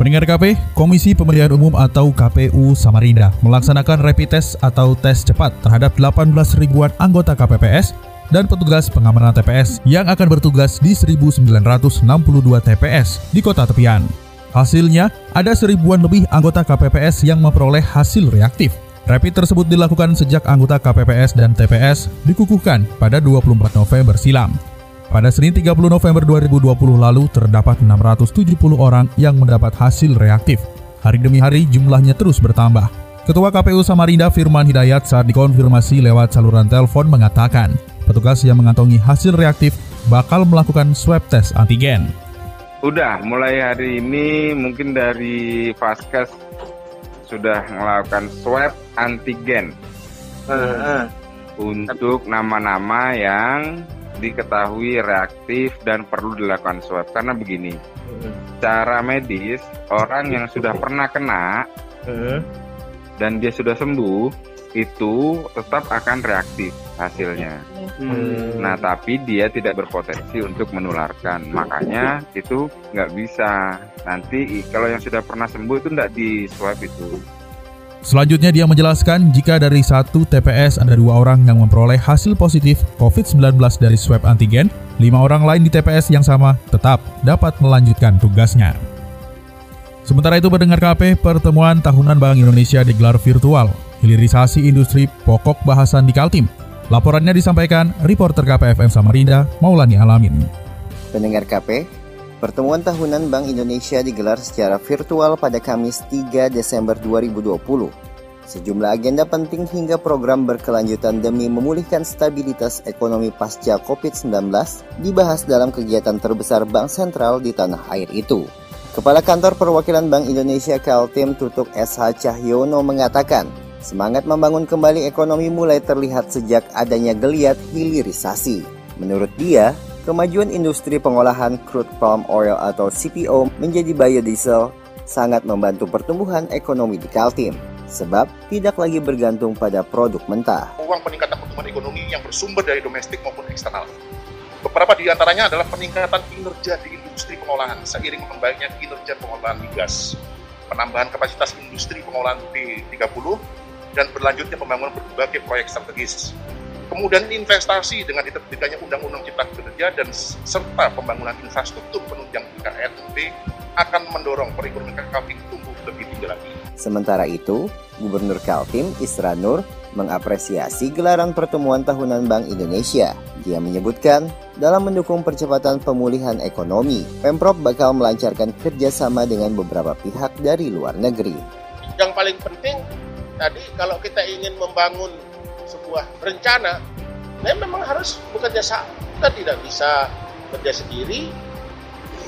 Pendengar KP, Komisi Pemilihan Umum atau KPU Samarinda melaksanakan rapid test atau tes cepat terhadap 18 ribuan anggota KPPS dan petugas pengamanan TPS yang akan bertugas di 1962 TPS di kota tepian. Hasilnya, ada seribuan lebih anggota KPPS yang memperoleh hasil reaktif. Rapid tersebut dilakukan sejak anggota KPPS dan TPS dikukuhkan pada 24 November silam. Pada Senin 30 November 2020 lalu terdapat 670 orang yang mendapat hasil reaktif. Hari demi hari jumlahnya terus bertambah. Ketua KPU Samarinda Firman Hidayat saat dikonfirmasi lewat saluran telepon mengatakan, petugas yang mengantongi hasil reaktif bakal melakukan swab test antigen. Udah, mulai hari ini mungkin dari Vaskes sudah melakukan swab antigen uh, uh. untuk nama-nama yang diketahui reaktif dan perlu dilakukan swab karena begini cara medis orang yang sudah pernah kena dan dia sudah sembuh itu tetap akan reaktif hasilnya. Hmm. Nah tapi dia tidak berpotensi untuk menularkan, makanya itu nggak bisa. Nanti kalau yang sudah pernah sembuh itu nggak di swab itu. Selanjutnya dia menjelaskan jika dari satu TPS ada dua orang yang memperoleh hasil positif COVID-19 dari swab antigen, lima orang lain di TPS yang sama tetap dapat melanjutkan tugasnya. Sementara itu mendengar KP, pertemuan tahunan Bank Indonesia digelar virtual, hilirisasi industri pokok bahasan di Kaltim. Laporannya disampaikan reporter KPFM Samarinda, Maulani Alamin. Pendengar KP, Pertemuan tahunan Bank Indonesia digelar secara virtual pada Kamis 3 Desember 2020. Sejumlah agenda penting hingga program berkelanjutan demi memulihkan stabilitas ekonomi pasca COVID-19 dibahas dalam kegiatan terbesar Bank Sentral di tanah air itu. Kepala Kantor Perwakilan Bank Indonesia Kaltim Tutuk SH Cahyono mengatakan, semangat membangun kembali ekonomi mulai terlihat sejak adanya geliat hilirisasi. Menurut dia, Kemajuan industri pengolahan crude palm oil atau CPO menjadi biodiesel sangat membantu pertumbuhan ekonomi di Kaltim, sebab tidak lagi bergantung pada produk mentah. Uang peningkatan pertumbuhan ekonomi yang bersumber dari domestik maupun eksternal. Beberapa di antaranya adalah peningkatan kinerja di industri pengolahan seiring membaiknya kinerja pengolahan migas, penambahan kapasitas industri pengolahan P30, dan berlanjutnya pembangunan berbagai proyek strategis Kemudian investasi dengan diterbitkannya Undang-Undang Cipta Kerja dan serta pembangunan infrastruktur penunjang IKN akan mendorong perekonomian Kaltim tumbuh lebih tinggi lagi. Sementara itu, Gubernur Kaltim Isra Nur mengapresiasi gelaran pertemuan tahunan Bank Indonesia. Dia menyebutkan, dalam mendukung percepatan pemulihan ekonomi, Pemprov bakal melancarkan kerjasama dengan beberapa pihak dari luar negeri. Yang paling penting, tadi kalau kita ingin membangun sebuah rencana, nah memang harus bekerja sama. Kita tidak bisa bekerja sendiri,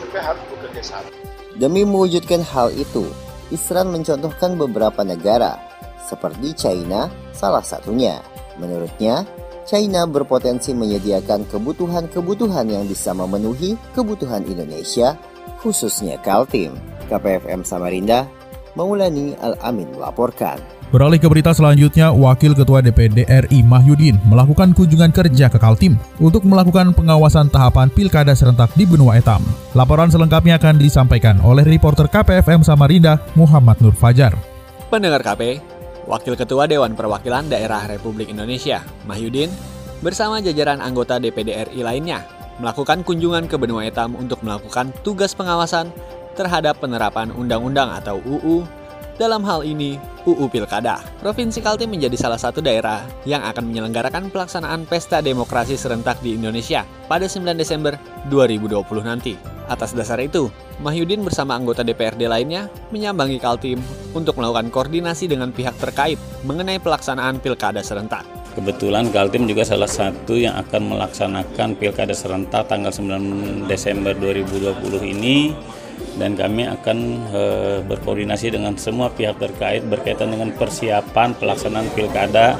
tapi harus bekerja sama. Demi mewujudkan hal itu, Isran mencontohkan beberapa negara, seperti China salah satunya. Menurutnya, China berpotensi menyediakan kebutuhan-kebutuhan yang bisa memenuhi kebutuhan Indonesia, khususnya Kaltim. KPFM Samarinda, Maulani Al-Amin melaporkan. Beralih ke berita selanjutnya, Wakil Ketua DPD RI Mahyudin melakukan kunjungan kerja ke Kaltim untuk melakukan pengawasan tahapan pilkada serentak di Benua Etam. Laporan selengkapnya akan disampaikan oleh reporter KPFM Samarinda, Muhammad Nur Fajar. Pendengar KP, Wakil Ketua Dewan Perwakilan Daerah Republik Indonesia, Mahyudin, bersama jajaran anggota DPD RI lainnya, melakukan kunjungan ke Benua Etam untuk melakukan tugas pengawasan terhadap penerapan undang-undang atau UU dalam hal ini, UU Pilkada. Provinsi Kaltim menjadi salah satu daerah yang akan menyelenggarakan pelaksanaan pesta demokrasi serentak di Indonesia pada 9 Desember 2020 nanti. Atas dasar itu, Mahyudin bersama anggota DPRD lainnya menyambangi Kaltim untuk melakukan koordinasi dengan pihak terkait mengenai pelaksanaan pilkada serentak. Kebetulan Kaltim juga salah satu yang akan melaksanakan pilkada serentak tanggal 9 Desember 2020 ini dan kami akan e, berkoordinasi dengan semua pihak terkait berkaitan dengan persiapan pelaksanaan pilkada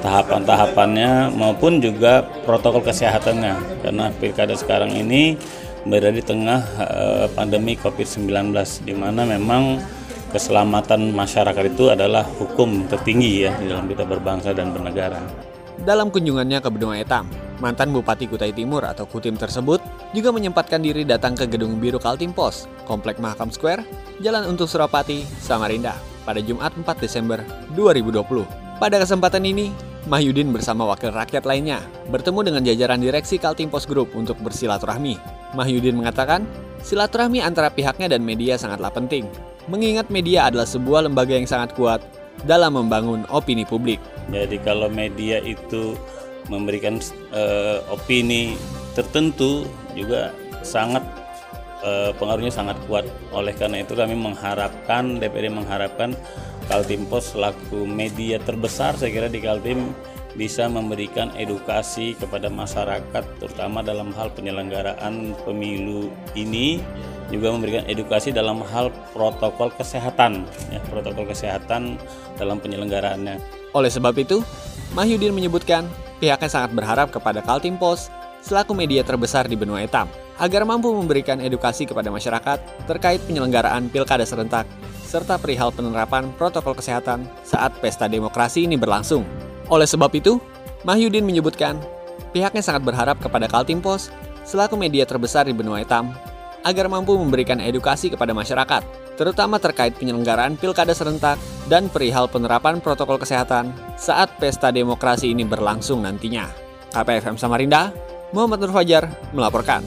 tahapan-tahapannya maupun juga protokol kesehatannya karena pilkada sekarang ini berada di tengah e, pandemi COVID-19 di mana memang keselamatan masyarakat itu adalah hukum tertinggi ya di dalam kita berbangsa dan bernegara. Dalam kunjungannya ke Benua Etam, mantan Bupati Kutai Timur atau Kutim tersebut juga menyempatkan diri datang ke Gedung Biru Kaltim Pos, Komplek Mahakam Square, Jalan Untuk Surapati, Samarinda, pada Jumat 4 Desember 2020. Pada kesempatan ini, Mahyudin bersama wakil rakyat lainnya bertemu dengan jajaran direksi Kaltim Pos Group untuk bersilaturahmi. Mahyudin mengatakan, silaturahmi antara pihaknya dan media sangatlah penting, mengingat media adalah sebuah lembaga yang sangat kuat dalam membangun opini publik. Jadi kalau media itu memberikan uh, opini tertentu juga sangat uh, pengaruhnya sangat kuat. Oleh karena itu kami mengharapkan DPD mengharapkan Kaltim Pos selaku media terbesar saya kira di Kaltim bisa memberikan edukasi kepada masyarakat terutama dalam hal penyelenggaraan pemilu ini juga memberikan edukasi dalam hal protokol kesehatan ya protokol kesehatan dalam penyelenggaraannya. Oleh sebab itu, Mahyudin menyebutkan pihaknya sangat berharap kepada Kaltim Pos selaku media terbesar di benua etam agar mampu memberikan edukasi kepada masyarakat terkait penyelenggaraan pilkada serentak serta perihal penerapan protokol kesehatan saat pesta demokrasi ini berlangsung. Oleh sebab itu, Mahyudin menyebutkan pihaknya sangat berharap kepada Kaltim Pos selaku media terbesar di benua etam agar mampu memberikan edukasi kepada masyarakat, terutama terkait penyelenggaraan pilkada serentak dan perihal penerapan protokol kesehatan saat pesta demokrasi ini berlangsung nantinya. KPFM Samarinda, Muhammad Nur Fajar melaporkan.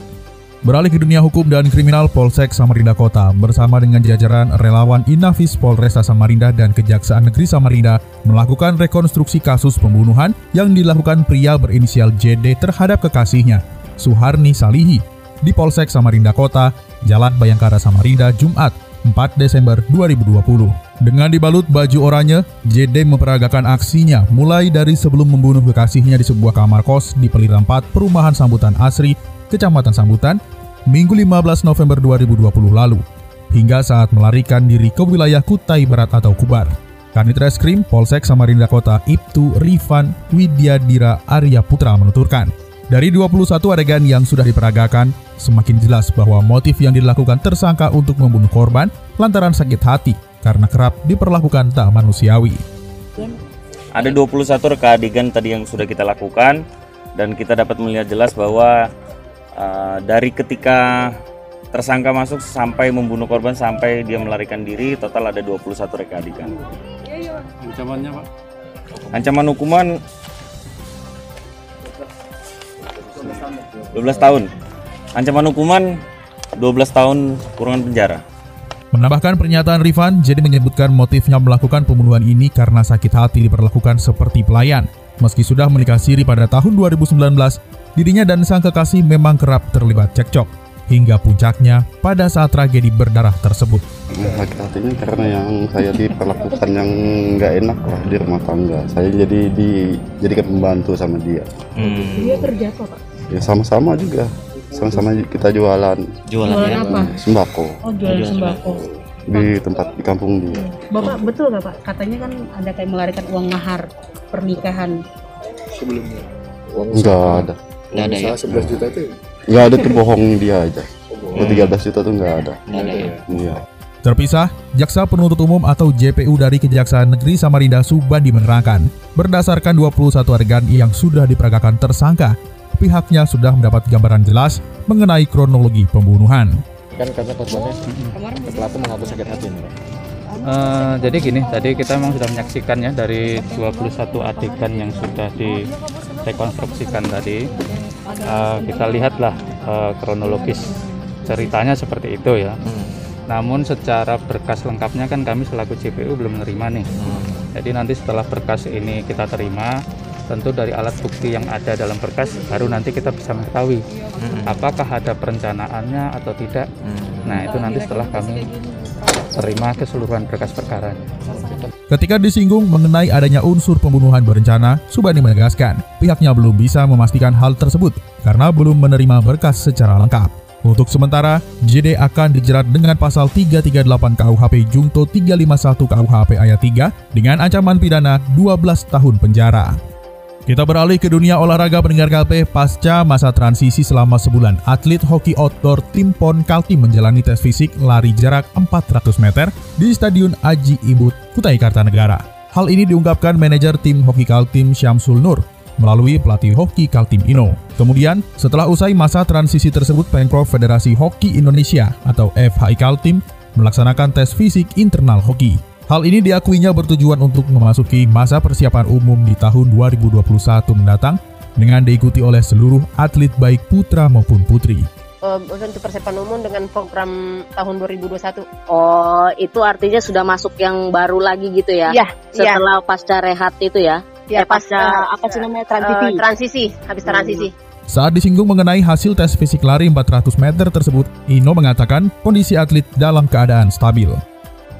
Beralih ke dunia hukum dan kriminal Polsek Samarinda Kota bersama dengan jajaran relawan Inafis Polresta Samarinda dan Kejaksaan Negeri Samarinda melakukan rekonstruksi kasus pembunuhan yang dilakukan pria berinisial JD terhadap kekasihnya, Suharni Salihi, di Polsek Samarinda Kota, Jalan Bayangkara Samarinda, Jumat 4 Desember 2020. Dengan dibalut baju oranye, JD memperagakan aksinya mulai dari sebelum membunuh kekasihnya di sebuah kamar kos di Pelita 4 Perumahan Sambutan Asri, Kecamatan Sambutan, Minggu 15 November 2020 lalu, hingga saat melarikan diri ke wilayah Kutai Barat atau Kubar. Kanit Reskrim Polsek Samarinda Kota Ibtu Rifan Widyadira Arya Putra menuturkan, dari 21 adegan yang sudah diperagakan, semakin jelas bahwa motif yang dilakukan tersangka untuk membunuh korban lantaran sakit hati karena kerap diperlakukan tak manusiawi. Ada 21 reka adegan tadi yang sudah kita lakukan dan kita dapat melihat jelas bahwa uh, dari ketika tersangka masuk sampai membunuh korban sampai dia melarikan diri total ada 21 reka adegan. Ancamannya Pak? Ancaman hukuman 12 tahun. Ancaman hukuman 12 tahun kurungan penjara. Menambahkan pernyataan Rifan, jadi menyebutkan motifnya melakukan pembunuhan ini karena sakit hati diperlakukan seperti pelayan. Meski sudah menikah siri pada tahun 2019, dirinya dan sang kekasih memang kerap terlibat cekcok. Hingga puncaknya pada saat tragedi berdarah tersebut. Sakit hatinya karena yang saya diperlakukan yang nggak enak lah di rumah tangga. Saya jadi dijadikan pembantu sama dia. Hmm. Dia kerja apa pak? Ya sama-sama juga. Sama-sama kita jualan. Jualan, jualan ya? apa? Sembako. Oh jualan sembako. di tempat di kampung dia. Bapak betul nggak pak? Katanya kan ada kayak melarikan uang mahar pernikahan. Sebelumnya. Uang enggak ada. enggak ada ya? 11 juta itu enggak ada tuh bohong dia aja. Oh, 13 juta tuh enggak ada. Enggak ada ya? Iya. Terpisah, Jaksa Penuntut Umum atau JPU dari Kejaksaan Negeri Samarinda Subandi menerangkan, berdasarkan 21 adegan yang sudah diperagakan tersangka, pihaknya sudah mendapat gambaran jelas mengenai kronologi pembunuhan. Kan karena korbannya pelaku mengaku sakit hati. Uh, jadi gini, tadi kita memang sudah menyaksikan ya dari 21 adegan yang sudah direkonstruksikan tadi. Uh, kita lihatlah uh, kronologis ceritanya seperti itu ya. Hmm. Namun secara berkas lengkapnya kan kami selaku JPU belum menerima nih. Hmm. Jadi nanti setelah berkas ini kita terima, tentu dari alat bukti yang ada dalam berkas baru nanti kita bisa mengetahui hmm. apakah ada perencanaannya atau tidak. Hmm. Nah, itu nanti setelah kami terima keseluruhan berkas perkara. Ketika disinggung mengenai adanya unsur pembunuhan berencana, Subani menegaskan pihaknya belum bisa memastikan hal tersebut karena belum menerima berkas secara lengkap. Untuk sementara, JD akan dijerat dengan pasal 338 KUHP Jungto 351 KUHP ayat 3 dengan ancaman pidana 12 tahun penjara. Kita beralih ke dunia olahraga pendengar KP pasca masa transisi selama sebulan. Atlet hoki outdoor tim PON Kaltim menjalani tes fisik lari jarak 400 meter di Stadion Aji Ibut, Kutai Kartanegara. Hal ini diungkapkan manajer tim hoki Kaltim Syamsul Nur melalui pelatih hoki Kaltim Ino. Kemudian, setelah usai masa transisi tersebut, Pemprov Federasi Hoki Indonesia atau FHI Kaltim melaksanakan tes fisik internal hoki. Hal ini diakuinya bertujuan untuk memasuki masa persiapan umum di tahun 2021 mendatang dengan diikuti oleh seluruh atlet baik putra maupun putri. Uh, untuk persiapan umum dengan program tahun 2021. Oh, itu artinya sudah masuk yang baru lagi gitu ya? Iya. Setelah ya. pasca rehat itu ya? Ya, eh, pasca uh, apa sih namanya transisi? Uh, transisi, habis transisi. Hmm. Saat disinggung mengenai hasil tes fisik lari 400 meter tersebut, Ino mengatakan kondisi atlet dalam keadaan stabil.